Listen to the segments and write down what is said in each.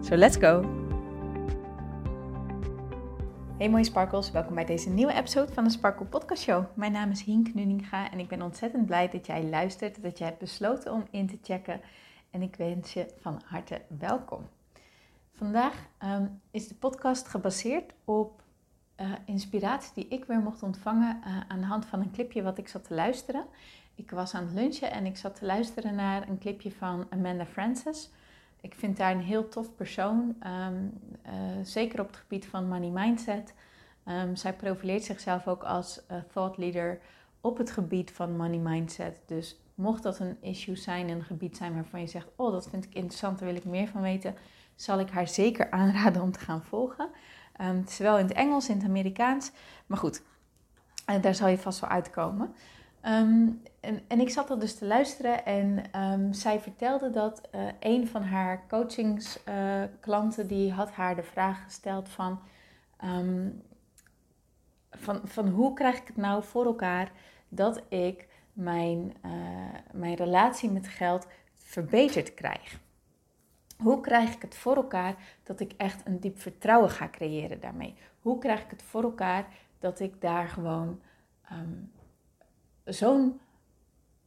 So let's go! Hey mooie sparkles, welkom bij deze nieuwe episode van de Sparkle Podcast Show. Mijn naam is Hink Nuninga en ik ben ontzettend blij dat jij luistert, dat jij hebt besloten om in te checken. En ik wens je van harte welkom. Vandaag ehm, is de podcast gebaseerd op uh, inspiratie die ik weer mocht ontvangen uh, aan de hand van een clipje wat ik zat te luisteren. Ik was aan het lunchen en ik zat te luisteren naar een clipje van Amanda Francis. Ik vind haar een heel tof persoon, um, uh, zeker op het gebied van money mindset. Um, zij profileert zichzelf ook als thought leader op het gebied van money mindset. Dus mocht dat een issue zijn, een gebied zijn waarvan je zegt: Oh, dat vind ik interessant, daar wil ik meer van weten, zal ik haar zeker aanraden om te gaan volgen. Um, het is wel in het Engels, in het Amerikaans, maar goed, uh, daar zal je vast wel uitkomen. Um, en, en, ik zat dat dus te luisteren en um, zij vertelde dat uh, een van haar coachingsklanten, uh, die had haar de vraag gesteld van, um, van, van hoe krijg ik het nou voor elkaar dat ik mijn, uh, mijn relatie met geld verbeterd krijg. Hoe krijg ik het voor elkaar dat ik echt een diep vertrouwen ga creëren daarmee? Hoe krijg ik het voor elkaar dat ik daar gewoon um, zo'n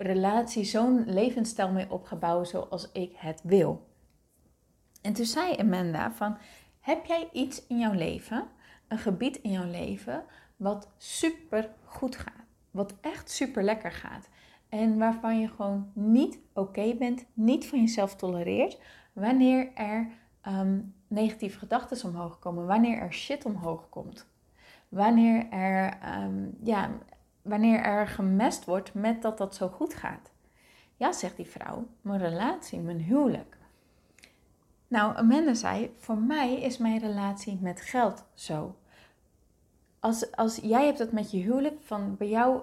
relatie, zo'n levensstijl mee op ga bouwen zoals ik het wil? En toen zei Amanda van, heb jij iets in jouw leven, een gebied in jouw leven, wat super goed gaat? Wat echt super lekker gaat? En waarvan je gewoon niet oké bent, niet van jezelf tolereert, wanneer er um, negatieve gedachten omhoog komen, wanneer er shit omhoog komt, wanneer er, um, ja, wanneer er gemest wordt met dat dat zo goed gaat. Ja, zegt die vrouw, mijn relatie, mijn huwelijk. Nou, Amanda zei, voor mij is mijn relatie met geld zo. Als, als jij hebt het met je huwelijk, van bij jou,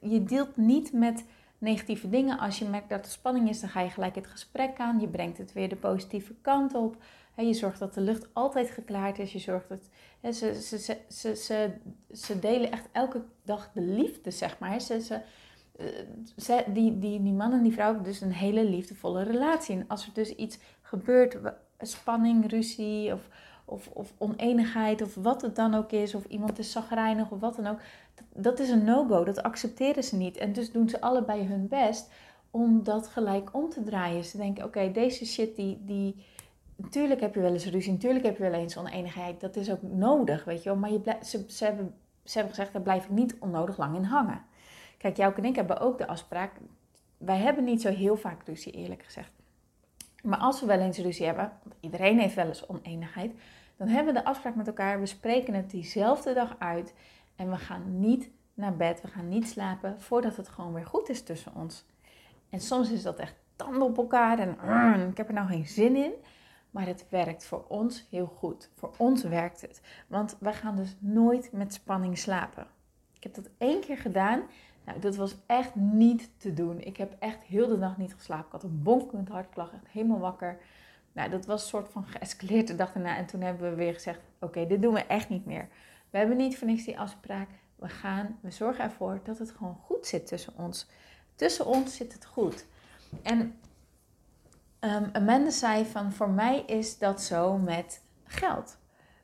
je deelt niet met negatieve dingen. Als je merkt dat er spanning is, dan ga je gelijk het gesprek aan. Je brengt het weer de positieve kant op. Je zorgt dat de lucht altijd geklaard is. Je zorgt dat ze, ze, ze, ze, ze, delen echt elke dag de liefde, zeg maar. Ze, ze, ze, die, die, die man en die vrouw hebben dus een hele liefdevolle relatie. En als er dus iets gebeurt, spanning, ruzie of, of, of oneenigheid of wat het dan ook is, of iemand is zagrijnig of wat dan ook, dat is een no-go. Dat accepteren ze niet. En dus doen ze allebei hun best om dat gelijk om te draaien. Ze denken, oké, deze shit die, die... Natuurlijk heb je wel eens ruzie, natuurlijk heb je wel eens oneenigheid. Dat is ook nodig, weet je wel. Maar je ze, ze, hebben, ze hebben gezegd, daar blijf ik niet onnodig lang in hangen. Kijk, jou en ik hebben ook de afspraak... Wij hebben niet zo heel vaak ruzie, eerlijk gezegd. Maar als we wel eens ruzie hebben, want iedereen heeft wel eens oneenigheid... dan hebben we de afspraak met elkaar, we spreken het diezelfde dag uit... En we gaan niet naar bed, we gaan niet slapen voordat het gewoon weer goed is tussen ons. En soms is dat echt tanden op elkaar en ik heb er nou geen zin in. Maar het werkt voor ons heel goed. Voor ons werkt het. Want wij gaan dus nooit met spanning slapen. Ik heb dat één keer gedaan. Nou, dat was echt niet te doen. Ik heb echt heel de nacht niet geslapen. Ik had een bonkend hart, ik lag echt helemaal wakker. Nou, dat was een soort van geëscaleerd de dag daarna. En toen hebben we weer gezegd, oké, dit doen we echt niet meer. We hebben niet voor niks die afspraak. We gaan, we zorgen ervoor dat het gewoon goed zit tussen ons. Tussen ons zit het goed. En um, Amanda zei van, voor mij is dat zo met geld.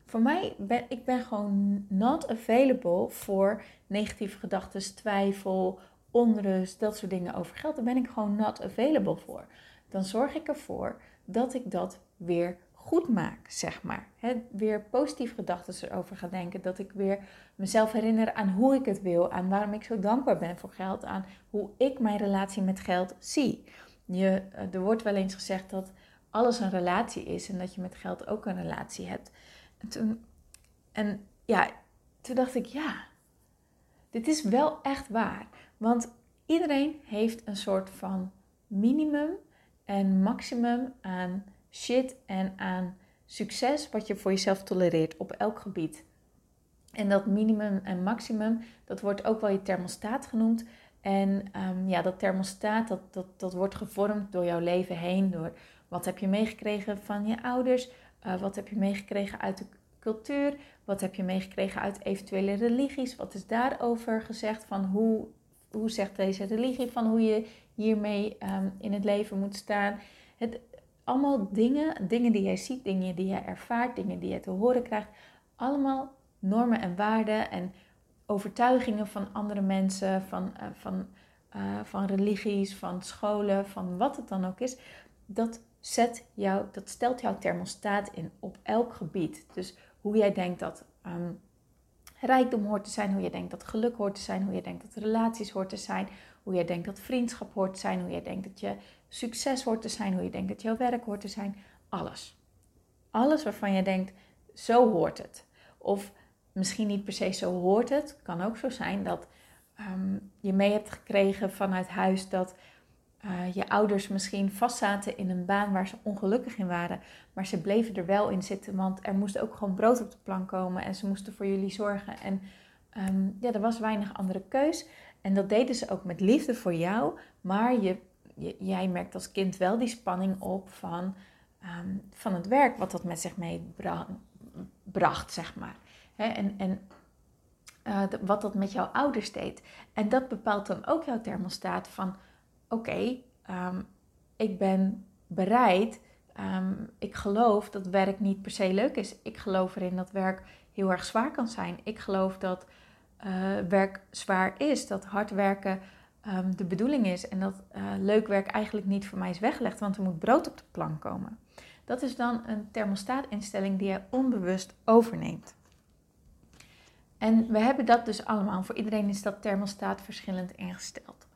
Voor mij, ben ik ben gewoon not available voor negatieve gedachten, twijfel, onrust, dat soort dingen over geld. Daar ben ik gewoon not available voor. Dan zorg ik ervoor dat ik dat weer goed maak, zeg maar. weer positief gedachten erover ga denken. Dat ik weer mezelf herinner aan hoe ik het wil. Aan waarom ik zo dankbaar ben voor geld. Aan hoe ik mijn relatie met geld zie. Je, eh, er wordt wel eens gezegd dat alles een relatie is. En dat je met geld ook een relatie hebt. En toen, en ja, toen dacht ik, ja, dit is wel echt waar. Want iedereen heeft een soort van minimum en maximum aan shit en aan succes wat je voor jezelf tolereert op elk gebied. En dat minimum en maximum, dat wordt ook wel je thermostaat genoemd. En ehm, ja, dat thermostaat, dat, dat, dat wordt gevormd door jouw leven heen. Door wat heb je meegekregen van je ouders? Uh, wat heb je meegekregen uit de cultuur? Wat heb je meegekregen uit eventuele religies? Wat is daarover gezegd van hoe, hoe zegt deze religie van hoe je hiermee um, in het leven moet staan? Het, allemaal dingen, dingen die jij ziet, dingen die jij ervaart, dingen die je te horen krijgt. Allemaal normen en waarden en overtuigingen van andere mensen, van, uh, van, uh, van religies, van scholen, van wat het dan ook is. Dat, zet jou, dat stelt jouw thermostaat in op elk gebied. Dus hoe jij denkt dat um, rijkdom hoort te zijn, hoe je denkt dat geluk hoort te zijn, hoe je denkt dat relaties hoort te zijn, hoe je denkt dat vriendschap hoort te zijn, hoe je denkt dat je succes hoort te zijn, hoe je denkt dat jouw werk hoort te zijn. Alles. Alles waarvan je denkt, zo hoort het. Of misschien niet per se zo hoort het. kan ook zo zijn dat um, je mee hebt gekregen vanuit huis dat uh, je ouders misschien vastzaten in een baan waar ze ongelukkig in waren. Maar ze bleven er wel in zitten, want er moest ook gewoon brood op de plank komen en ze moesten voor jullie zorgen. En um, ja, er was weinig andere keus. En dat deden ze ook met liefde voor jou. Maar je, jij merkt als kind wel die spanning op van, um, van het werk, wat dat met zich meebracht, zeg maar. En en uh, wat dat met jouw ouders deed. En dat bepaalt dan ook jouw thermostaat van oké, ehm, ik ben bereid. Ehm, ik geloof dat werk niet per se leuk is. Ik geloof erin dat werk heel erg zwaar kan zijn. Ik geloof dat uh, werk zwaar is, dat hard werken um, de bedoeling is en dat uh, leuk werk eigenlijk niet voor mij is weggelegd, want er moet brood op de plank komen. Dat is dan een thermostaatinstelling die je onbewust overneemt. En we hebben dat dus allemaal. Voor iedereen is dat thermostaat verschillend ingesteld.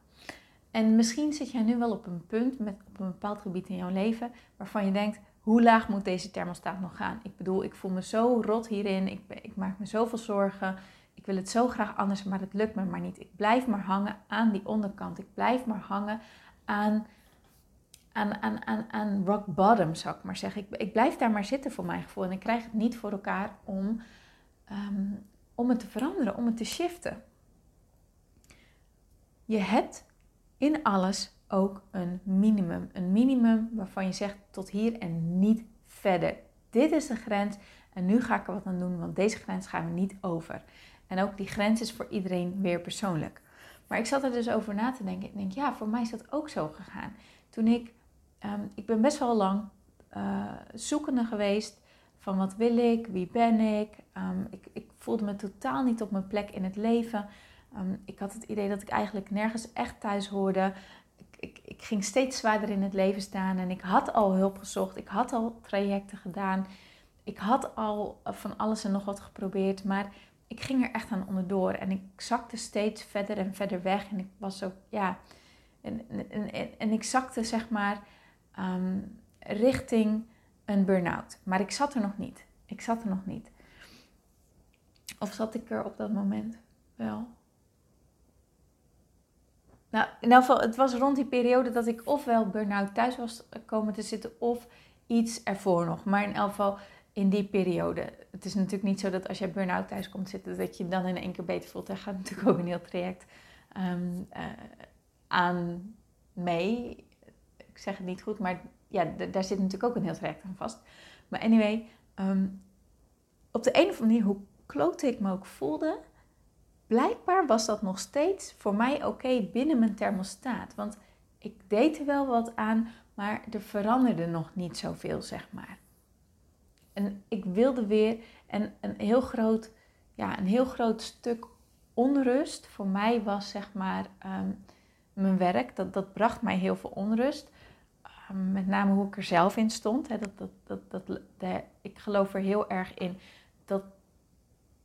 En misschien zit jij nu wel op een punt met, op een bepaald gebied in jouw leven waarvan je denkt, hoe laag moet deze thermostaat nog gaan? Ik bedoel, ik voel me zo rot hierin, ik, ik maak me zoveel zorgen, ik wil het zo graag anders, maar het lukt me maar niet. Ik blijf maar hangen aan die onderkant, ik blijf maar hangen aan, aan, aan, aan, aan rock bottom, zou ik maar zeggen. Ik, ik blijf daar maar zitten voor mijn gevoel en ik krijg het niet voor elkaar om, um, om het te veranderen, om het te shiften. Je hebt in alles ook een minimum. Een minimum waarvan je zegt tot hier en niet verder. Dit is de grens en nu ga ik er wat aan doen, want deze grens gaan we niet over. En ook die grens is voor iedereen weer persoonlijk. Maar ik zat er dus over na te denken. Ik denk, ja, voor mij is dat ook zo gegaan. Toen ik, um, ik ben best wel lang uh, zoekende geweest van wat wil ik, wie ben ik. Ik. Ik voelde me totaal niet op mijn plek in het leven. Ehm, ik had het idee dat ik eigenlijk nergens echt thuis hoorde. Ik, ik, ik, ging steeds zwaarder in het leven staan en ik had al hulp gezocht. Ik had al trajecten gedaan. Ik had al van alles en nog wat geprobeerd, maar ik ging er echt aan onderdoor. En ik zakte steeds verder en verder weg. En ik was ook, ja. En, en, en, ik zakte zeg maar um, richting een burn-out. Maar ik zat er nog niet. Ik zat er nog niet. Of zat ik er op dat moment wel? Nou, in elk geval, het was rond die periode dat ik ofwel burn-out thuis was komen te zitten of iets ervoor nog. Maar in elk geval in die periode. Het is natuurlijk niet zo dat als jij burn-out thuis komt zitten, dat je dan in één keer beter voelt. Daar gaat natuurlijk ook een heel traject um, uh, aan mee. Ik zeg het niet goed, maar ja, daar zit natuurlijk ook een heel traject aan vast. Maar anyway, um, op de een of andere manier, hoe klote ik me ook voelde, blijkbaar was dat nog steeds voor mij oké binnen mijn thermostaat. Want ik deed er wel wat aan, maar er veranderde nog niet zoveel, zeg maar. En ik wilde weer, en een heel groot, ja, een heel groot stuk onrust voor mij was, zeg maar, um, mijn werk. Dat, dat bracht mij heel veel onrust. Um, met name hoe ik er zelf in stond. Hè. Dat, dat, dat, dat, ik geloof er heel erg in dat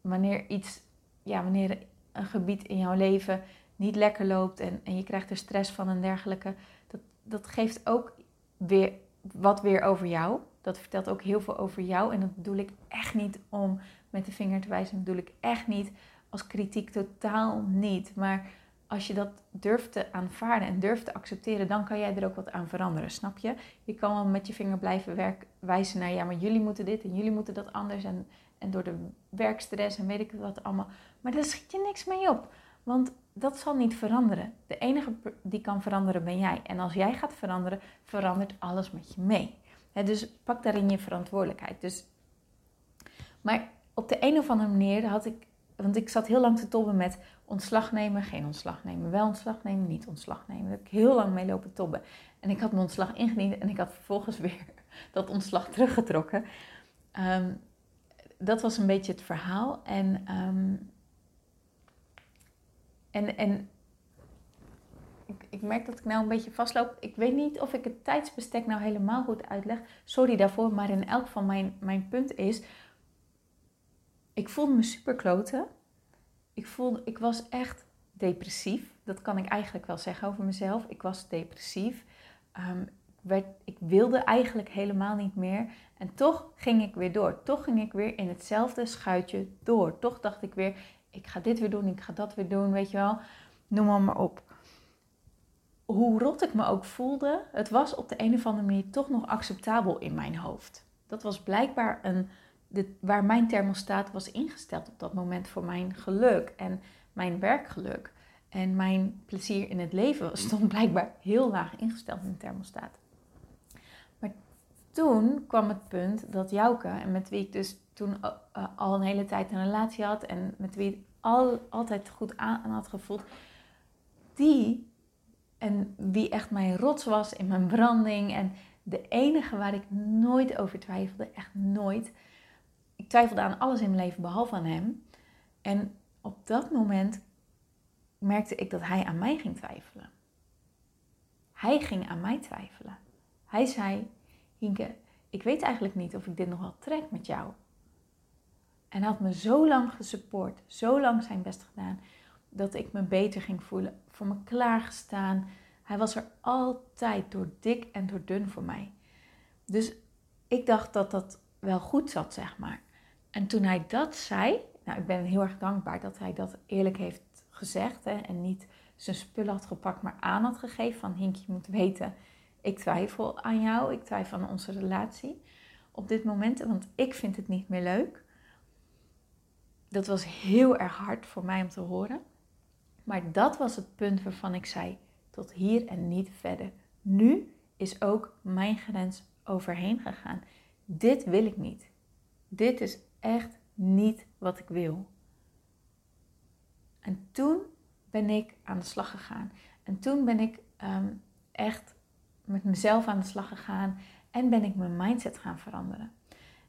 wanneer iets, ja, wanneer een gebied in jouw leven niet lekker loopt en, en je krijgt er stress van en dergelijke, dat, dat geeft ook weer wat weer over jou. Dat vertelt ook heel veel over jou. En dat bedoel ik echt niet om met de vinger te wijzen. Dat bedoel ik echt niet als kritiek, totaal niet. Maar als je dat durft te aanvaarden en durft te accepteren, dan kan jij er ook wat aan veranderen, snap je? Je kan wel met je vinger blijven wijzen naar, ja, maar jullie moeten dit en jullie moeten dat anders. En, en door de werkstress en weet ik wat allemaal. Maar daar schiet je niks mee op. Want dat zal niet veranderen. De enige die kan veranderen ben jij. En als jij gaat veranderen, verandert alles met je mee. dus pak daarin je verantwoordelijkheid. Dus, maar op de een of andere manier had ik, want ik zat heel lang te tobben met ontslag nemen, geen ontslag nemen, wel ontslag nemen, niet ontslag nemen. Daar heb ik heel lang mee lopen tobben. En ik had mijn ontslag ingediend en ik had vervolgens weer dat ontslag teruggetrokken. Um, dat was een beetje het verhaal. En, um, en, en ik, ik, merk dat ik nou een beetje vastloop. Ik weet niet of ik het tijdsbestek nou helemaal goed uitleg. Sorry daarvoor, maar in elk geval mijn, mijn punt is... Ik voelde me super kloten. Ik, voelde, ik was echt depressief. Dat kan ik eigenlijk wel zeggen over mezelf. Ik was depressief. Um, ik wilde eigenlijk helemaal niet meer. En toch ging ik weer door. Toch ging ik weer in hetzelfde schuitje door. Toch dacht ik weer, ik ga dit weer doen, ik ga dat weer doen, weet je wel. Noem maar, maar op. Hoe rot ik me ook voelde, het was op de een of andere manier toch nog acceptabel in mijn hoofd. Dat was blijkbaar een, waar mijn thermostaat was ingesteld op dat moment voor mijn geluk en mijn werkgeluk. En mijn plezier in het leven stond blijkbaar heel laag ingesteld in de thermostaat toen kwam het punt dat Jouke, en met wie ik dus toen eh, eh, al een hele tijd een relatie had en met wie ik al, altijd goed aan had gevoeld, die en wie echt mijn rots was in mijn branding en de enige waar ik nooit over twijfelde, echt nooit. Ik twijfelde aan alles in mijn leven behalve aan hem. En op dat moment merkte ik dat hij aan mij ging twijfelen. Hij ging aan mij twijfelen. Hij zei: Ik weet eigenlijk niet of ik dit nog wel trek met jou. En hij had me zo lang gesupport, zo lang zijn best gedaan, dat ik me beter ging voelen, voor me klaargestaan. Hij was er altijd door dik en door dun voor mij. Dus ik dacht dat dat wel goed zat, zeg maar. En toen hij dat zei, nou, ik ben heel erg dankbaar dat hij dat eerlijk heeft gezegd hè, en niet zijn spullen had gepakt, maar aan had gegeven van Hink, je moet weten, ik twijfel aan jou, ik twijfel aan onze relatie op dit moment, want ik vind het niet meer leuk. Dat was heel erg hard voor mij om te horen. Maar dat was het punt waarvan ik zei: tot hier en niet verder. Nu is ook mijn grens overheen gegaan. Dit wil ik niet. Dit is echt niet wat ik wil. En toen ben ik aan de slag gegaan. En toen ben ik um, echt met mezelf aan de slag gegaan en ben ik mijn mindset gaan veranderen.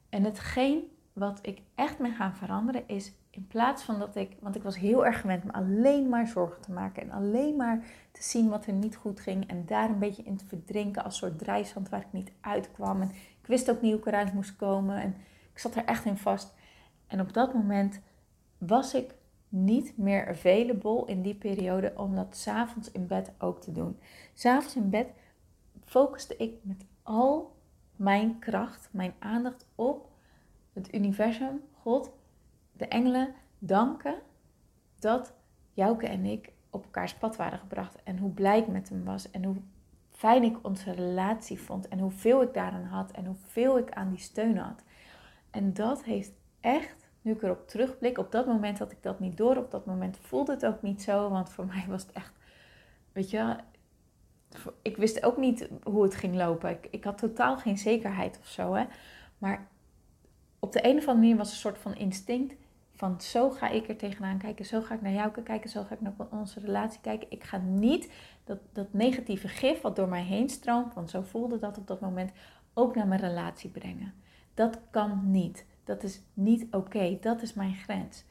En hetgeen wat ik echt ben gaan veranderen is in plaats van dat ik, want ik was heel erg gewend me alleen maar zorgen te maken en alleen maar te zien wat er niet goed ging en daar een beetje in te verdrinken als soort drijfzand waar ik niet uitkwam. En ik wist ook niet hoe ik eruit moest komen en ik zat er echt in vast. En op dat moment was ik niet meer available in die periode om dat s'avonds in bed ook te doen. S'avonds in bed focuste ik met al mijn kracht, mijn aandacht op het universum, God, de engelen, danken dat Jouke en ik op elkaars pad waren gebracht. En hoe blij ik met hem was en hoe fijn ik onze relatie vond en hoeveel ik daaraan had en hoeveel ik aan die steun had. En dat heeft echt, nu ik erop terugblik, op dat moment had ik dat niet door, op dat moment voelde het ook niet zo, want voor mij was het echt, weet je, ik wist ook niet hoe het ging lopen. Ik, ik had totaal geen zekerheid of zo. Hè? Maar op de een of andere manier was een soort van instinct van zo ga ik er tegenaan kijken, zo ga ik naar jou kijken, zo ga ik naar onze relatie kijken. Ik ga niet dat, dat negatieve gif wat door mij heen stroomt, want zo voelde dat op dat moment, ook naar mijn relatie brengen. Dat kan niet. Dat is niet oké. Dat is mijn grens.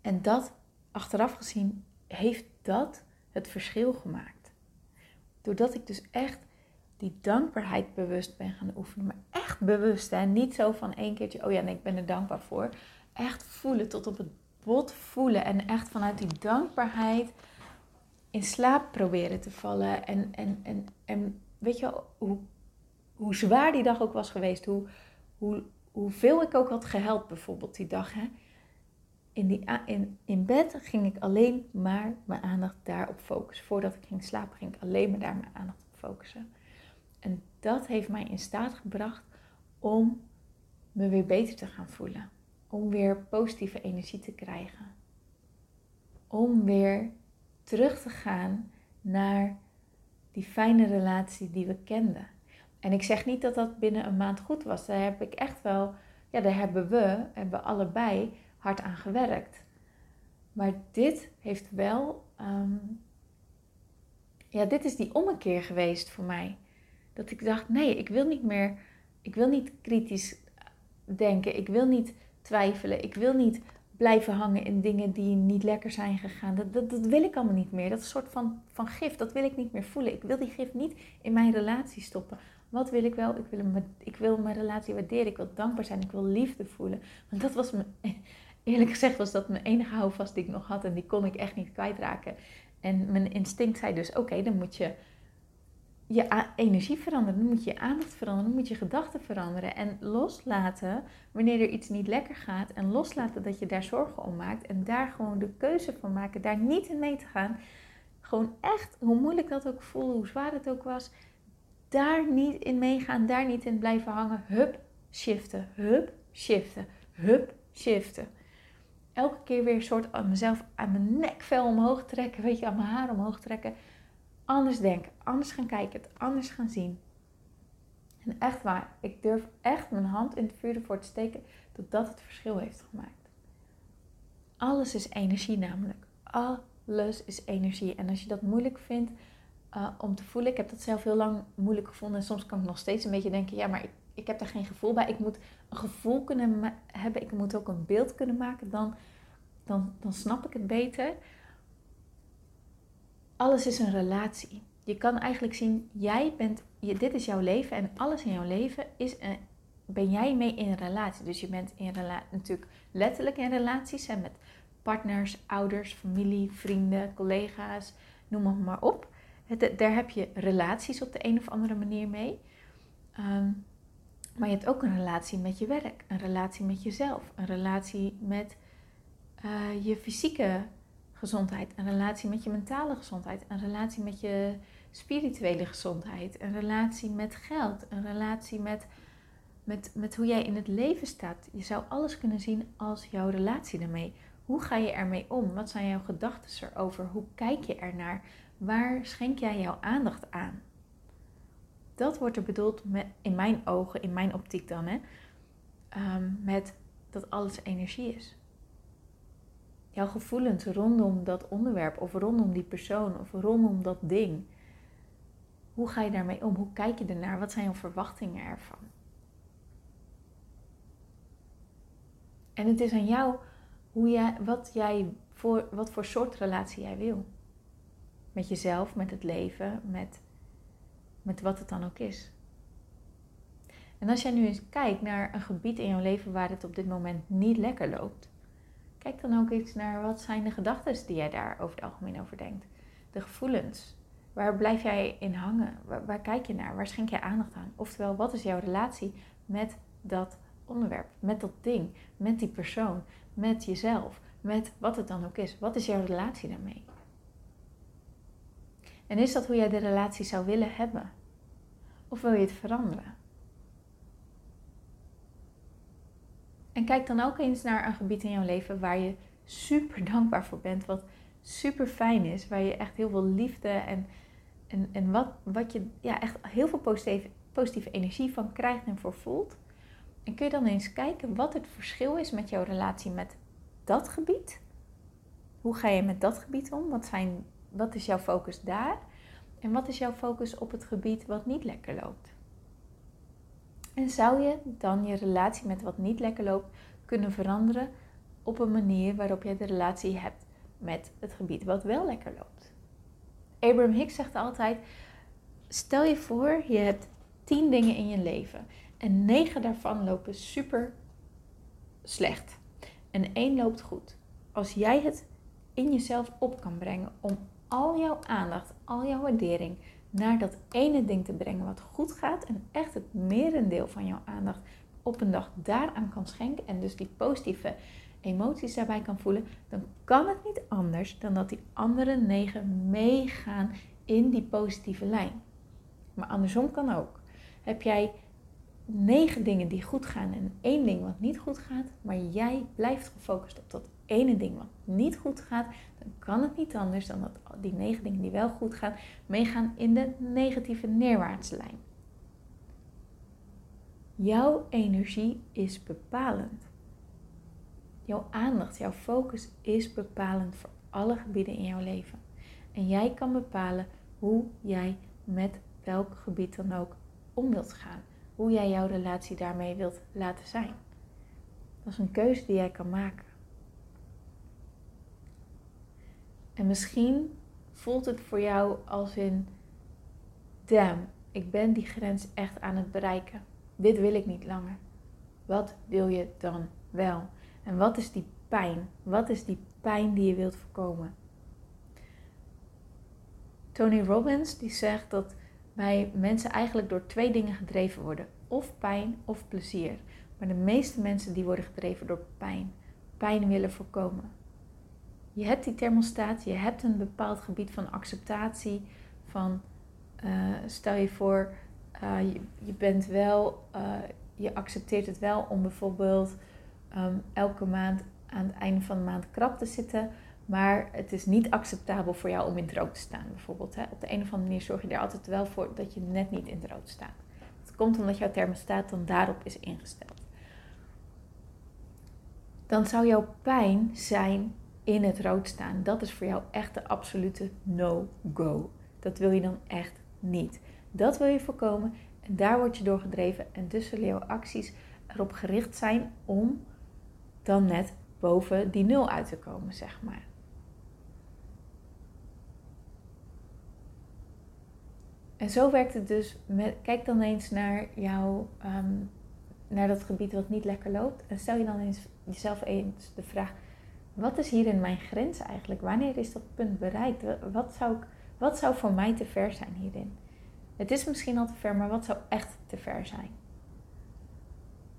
En dat, achteraf gezien, heeft dat het verschil gemaakt. Doordat ik dus echt die dankbaarheid bewust ben gaan oefenen. Maar echt bewust. Hè? Niet zo van één keertje, oh ja, nee, ik ben er dankbaar voor. Echt voelen, tot op het bot voelen. En echt vanuit die dankbaarheid in slaap proberen te vallen. En, en, en, en weet je hoe, hoe zwaar die dag ook was geweest. Hoe, hoe, hoeveel ik ook had gehelpt bijvoorbeeld die dag. Hè? In, in bed ging ik alleen maar mijn aandacht daarop focussen. Voordat ik ging slapen ging ik alleen maar daar mijn aandacht op focussen. En dat heeft mij in staat gebracht om me weer beter te gaan voelen. Om weer positieve energie te krijgen. Om weer terug te gaan naar die fijne relatie die we kenden. En ik zeg niet dat dat binnen een maand goed was. Daar heb ik echt wel, ja, daar hebben we, hebben allebei hard aan gewerkt. Maar dit heeft wel, ehm, ja, dit is die ommekeer geweest voor mij. Dat ik dacht, nee, ik wil niet meer, ik wil niet kritisch denken, ik wil niet twijfelen, ik wil niet blijven hangen in dingen die niet lekker zijn gegaan. Dat, dat, wil ik allemaal niet meer. Dat is een soort van, van gif, dat wil ik niet meer voelen. Ik wil die gif niet in mijn relatie stoppen. Wat wil ik wel? Ik wil, ik wil mijn relatie waarderen. Ik wil dankbaar zijn. Ik wil liefde voelen. Want dat was mijn, eerlijk gezegd was dat mijn enige houvast die ik nog had. En die kon ik echt niet kwijtraken. En mijn instinct zei dus, oké, dan moet je je energie veranderen. Dan moet je je aandacht veranderen. Dan moet je gedachten veranderen. En loslaten wanneer er iets niet lekker gaat. En loslaten dat je daar zorgen om maakt. En daar gewoon de keuze van maken. Daar niet in mee te gaan. Gewoon echt, hoe moeilijk dat ook voelde, hoe zwaar het ook was. Daar niet in meegaan. Daar niet in blijven hangen. Hup, shiften. Hup, shiften. Hup, shiften. Elke keer weer een soort aan mezelf aan mijn nekvel omhoog trekken. Weet je, aan mijn haar omhoog trekken anders denken, anders gaan kijken, het anders gaan zien. En echt waar, ik durf echt mijn hand in het vuur ervoor te steken dat dat het verschil heeft gemaakt. Alles is energie namelijk. Alles is energie. En als je dat moeilijk vindt uh, om te voelen, ik heb dat zelf heel lang moeilijk gevonden. En soms kan ik nog steeds een beetje denken, ja, maar ik, ik heb daar geen gevoel bij. Ik moet een gevoel kunnen hebben, ik moet ook een beeld kunnen maken. Dan, dan, dan snap ik het beter alles is een relatie. Je kan eigenlijk zien, jij bent, dit is jouw leven en alles in jouw leven is een, ben jij mee in een relatie. Dus je bent in natuurlijk letterlijk in relaties hè, met partners, ouders, familie, vrienden, collega's, noem het maar op. Het, daar heb je relaties op de een of andere manier mee. Ehm, maar je hebt ook een relatie met je werk, een relatie met jezelf, een relatie met uh, je fysieke gezondheid, een relatie met je mentale gezondheid, een relatie met je spirituele gezondheid, een relatie met geld, een relatie met, met, met hoe jij in het leven staat. Je zou alles kunnen zien als jouw relatie daarmee. Hoe ga je ermee om? Wat zijn jouw gedachten erover? Hoe kijk je ernaar? Waar schenk jij jouw aandacht aan? Dat wordt er bedoeld in mijn ogen, in mijn optiek dan, hè, ehm, met dat alles energie is jouw gevoelens rondom dat onderwerp of rondom die persoon of rondom dat ding. Hoe ga je daarmee om? Hoe kijk je ernaar? Wat zijn jouw verwachtingen ervan? En het is aan jou hoe jij, wat, jij voor, wat voor soort relatie jij wil. Met jezelf, met het leven, met, met wat het dan ook is. En als jij nu eens kijkt naar een gebied in jouw leven waar het op dit moment niet lekker loopt, Kijk dan ook eens naar wat zijn de gedachten die jij daar over het algemeen over denkt. De gevoelens. Waar blijf jij in hangen? Waar, kijk je naar? Waar schenk je aandacht aan? Oftewel, wat is jouw relatie met dat onderwerp, met dat ding, met die persoon, met jezelf, met wat het dan ook is? Wat is jouw relatie daarmee? En is dat hoe jij de relatie zou willen hebben? Of wil je het veranderen? En kijk dan ook eens naar een gebied in jouw leven waar je super dankbaar voor bent, wat super fijn is, waar je echt heel veel liefde en, en, en wat, wat je ja, echt heel veel positieve, positieve energie van krijgt en voor voelt. En kun je dan eens kijken wat het verschil is met jouw relatie met dat gebied? Hoe ga je met dat gebied om? Wat, zijn, wat is jouw focus daar? En wat is jouw focus op het gebied wat niet lekker loopt? En zou je dan je relatie met wat niet lekker loopt kunnen veranderen op een manier waarop je de relatie hebt met het gebied wat wel lekker loopt? Abraham Hicks zegt altijd: stel je voor, je hebt tien dingen in je leven en negen daarvan lopen super slecht en één loopt goed. Als jij het in jezelf op kan brengen om al jouw aandacht, al jouw waardering naar dat ene ding te brengen wat goed gaat en echt het merendeel van jouw aandacht op een dag daaraan kan schenken en dus die positieve emoties daarbij kan voelen, dan kan het niet anders dan dat die andere negen meegaan in die positieve lijn. Maar andersom kan ook. Heb jij negen dingen die goed gaan en één ding wat niet goed gaat, maar jij blijft gefocust op dat ene ding wat niet goed gaat, dan kan het niet anders dan dat die negen dingen die wel goed gaan, meegaan in de negatieve neerwaartse lijn. Jouw energie is bepalend. Jouw aandacht, jouw focus is bepalend voor alle gebieden in jouw leven. En jij kan bepalen hoe jij met welk gebied dan ook om wilt gaan. Hoe jij jouw relatie daarmee wilt laten zijn. Dat is een keuze die jij kan maken. En misschien voelt het voor jou als in, damn, ik ben die grens echt aan het bereiken. Dit wil ik niet langer. Wat wil je dan wel? En wat is die pijn? Wat is die pijn die je wilt voorkomen? Tony Robbins die zegt dat wij mensen eigenlijk door twee dingen gedreven worden. Of pijn of plezier. Maar de meeste mensen die worden gedreven door pijn. Pijn willen voorkomen. Je hebt die thermostaat, je hebt een bepaald gebied van acceptatie. Van uh, stel je voor, uh, je, bent wel, uh, je accepteert het wel om bijvoorbeeld um, elke maand aan het einde van de maand krap te zitten. Maar het is niet acceptabel voor jou om in het rood te staan, bijvoorbeeld. Hè? Op de een of andere manier zorg je er altijd wel voor dat je net niet in het rood staat. Het komt omdat jouw thermostaat dan daarop is ingesteld. Dan zou jouw pijn zijn in het rood staan. Dat is voor jou echt de absolute no-go. Dat wil je dan echt niet. Dat wil je voorkomen en daar word je door gedreven. En dus zullen jouw acties erop gericht zijn om dan net boven die nul uit te komen, zeg maar. En zo werkt het dus. Kijk dan eens naar jouw, ehm, naar dat gebied wat niet lekker loopt. En stel je dan eens jezelf eens de vraag: wat is hier in mijn grens eigenlijk? Wanneer is dat punt bereikt? Wat zou, ik, wat zou voor mij te ver zijn hierin? Het is misschien al te ver, maar wat zou echt te ver zijn?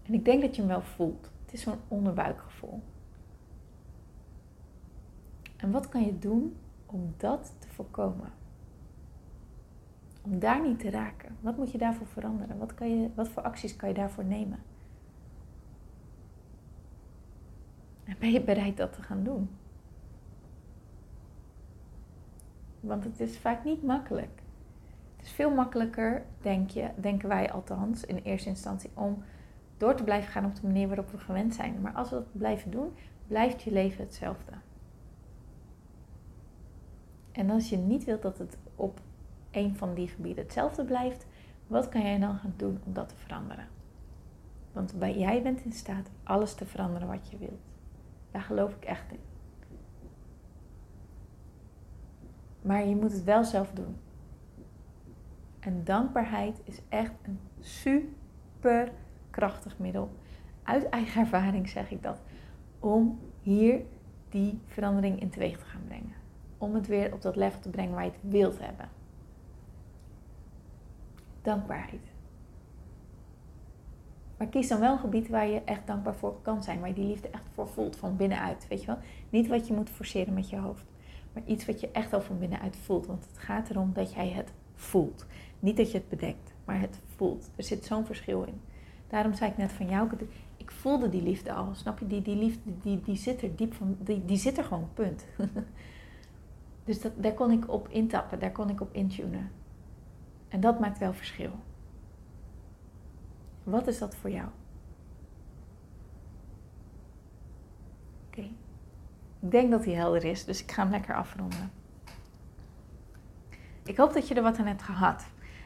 En ik denk dat je hem wel voelt. Het is zo'n onderbuikgevoel. En wat kan je doen om dat te voorkomen? Om daar niet te raken. Wat moet je daarvoor veranderen? Wat, kan je, wat voor acties kan je daarvoor nemen? En ben je bereid dat te gaan doen? Want het is vaak niet makkelijk. Het is veel makkelijker, denk je, denken wij althans in eerste instantie, om door te blijven gaan op de manier waarop we gewend zijn. Maar als we dat blijven doen, blijft je leven hetzelfde. En als je niet wilt dat het op een van die gebieden hetzelfde blijft, wat kan jij dan gaan doen om dat te veranderen? Want jij bent in staat alles te veranderen wat je wilt. Daar geloof ik echt in. Maar je moet het wel zelf doen. En dankbaarheid is echt een super krachtig middel. Uit eigen ervaring zeg ik dat. Om hier die verandering in teweeg te gaan brengen. Om het weer op dat level te brengen waar je het wilt hebben. Dankbaarheid. Maar kies dan wel een gebied waar je echt dankbaar voor kan zijn. Waar je die liefde echt voor voelt van binnenuit. Weet je wel? Niet wat je moet forceren met je hoofd. Maar iets wat je echt al van binnenuit voelt. Want het gaat erom dat jij het voelt. Niet dat je het bedenkt, maar het voelt. Er zit zo'n verschil in. Daarom zei ik net van jou, ik voelde die liefde al. Snap je? Die, die liefde die, die zit er diep van. Die, die zit er gewoon, punt. dus dat, daar kon ik op intappen, daar kon ik op intunen. En dat maakt wel verschil. Wat is dat voor jou? Oké. Ik denk dat hij helder is, dus ik ga hem lekker afronden. Ik hoop dat je er wat aan hebt gehad.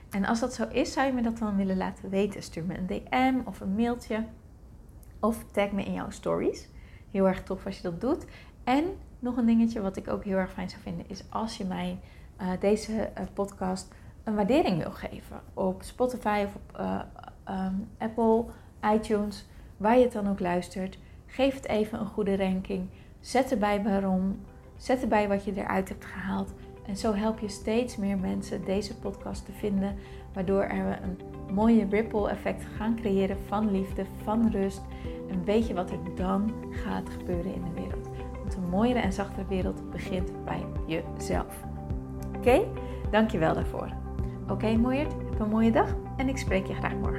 En als dat zo is, zou je me dat dan willen laten weten. Stuur me een DM of een mailtje. Of tag me in jouw stories. Heel erg tof als je dat doet. En nog een dingetje wat ik ook heel erg fijn zou vinden, is als je mij uh, deze uh, podcast een waardering wil geven. Op Spotify of op uh, um, Apple, iTunes, waar je het dan ook luistert. Geef het even een goede ranking. Zet erbij waarom. Zet erbij wat je eruit hebt gehaald. En zo help je steeds meer mensen deze podcast te vinden, Waardoor er een mooie ripple effect gaan creëren van liefde, van rust. En weet je wat er dan gaat gebeuren in de wereld. Want een mooiere en zachtere wereld begint bij jezelf. Oké? Dankjewel daarvoor. Oké, okay, mooierd. Heb een mooie dag en ik spreek je graag morgen.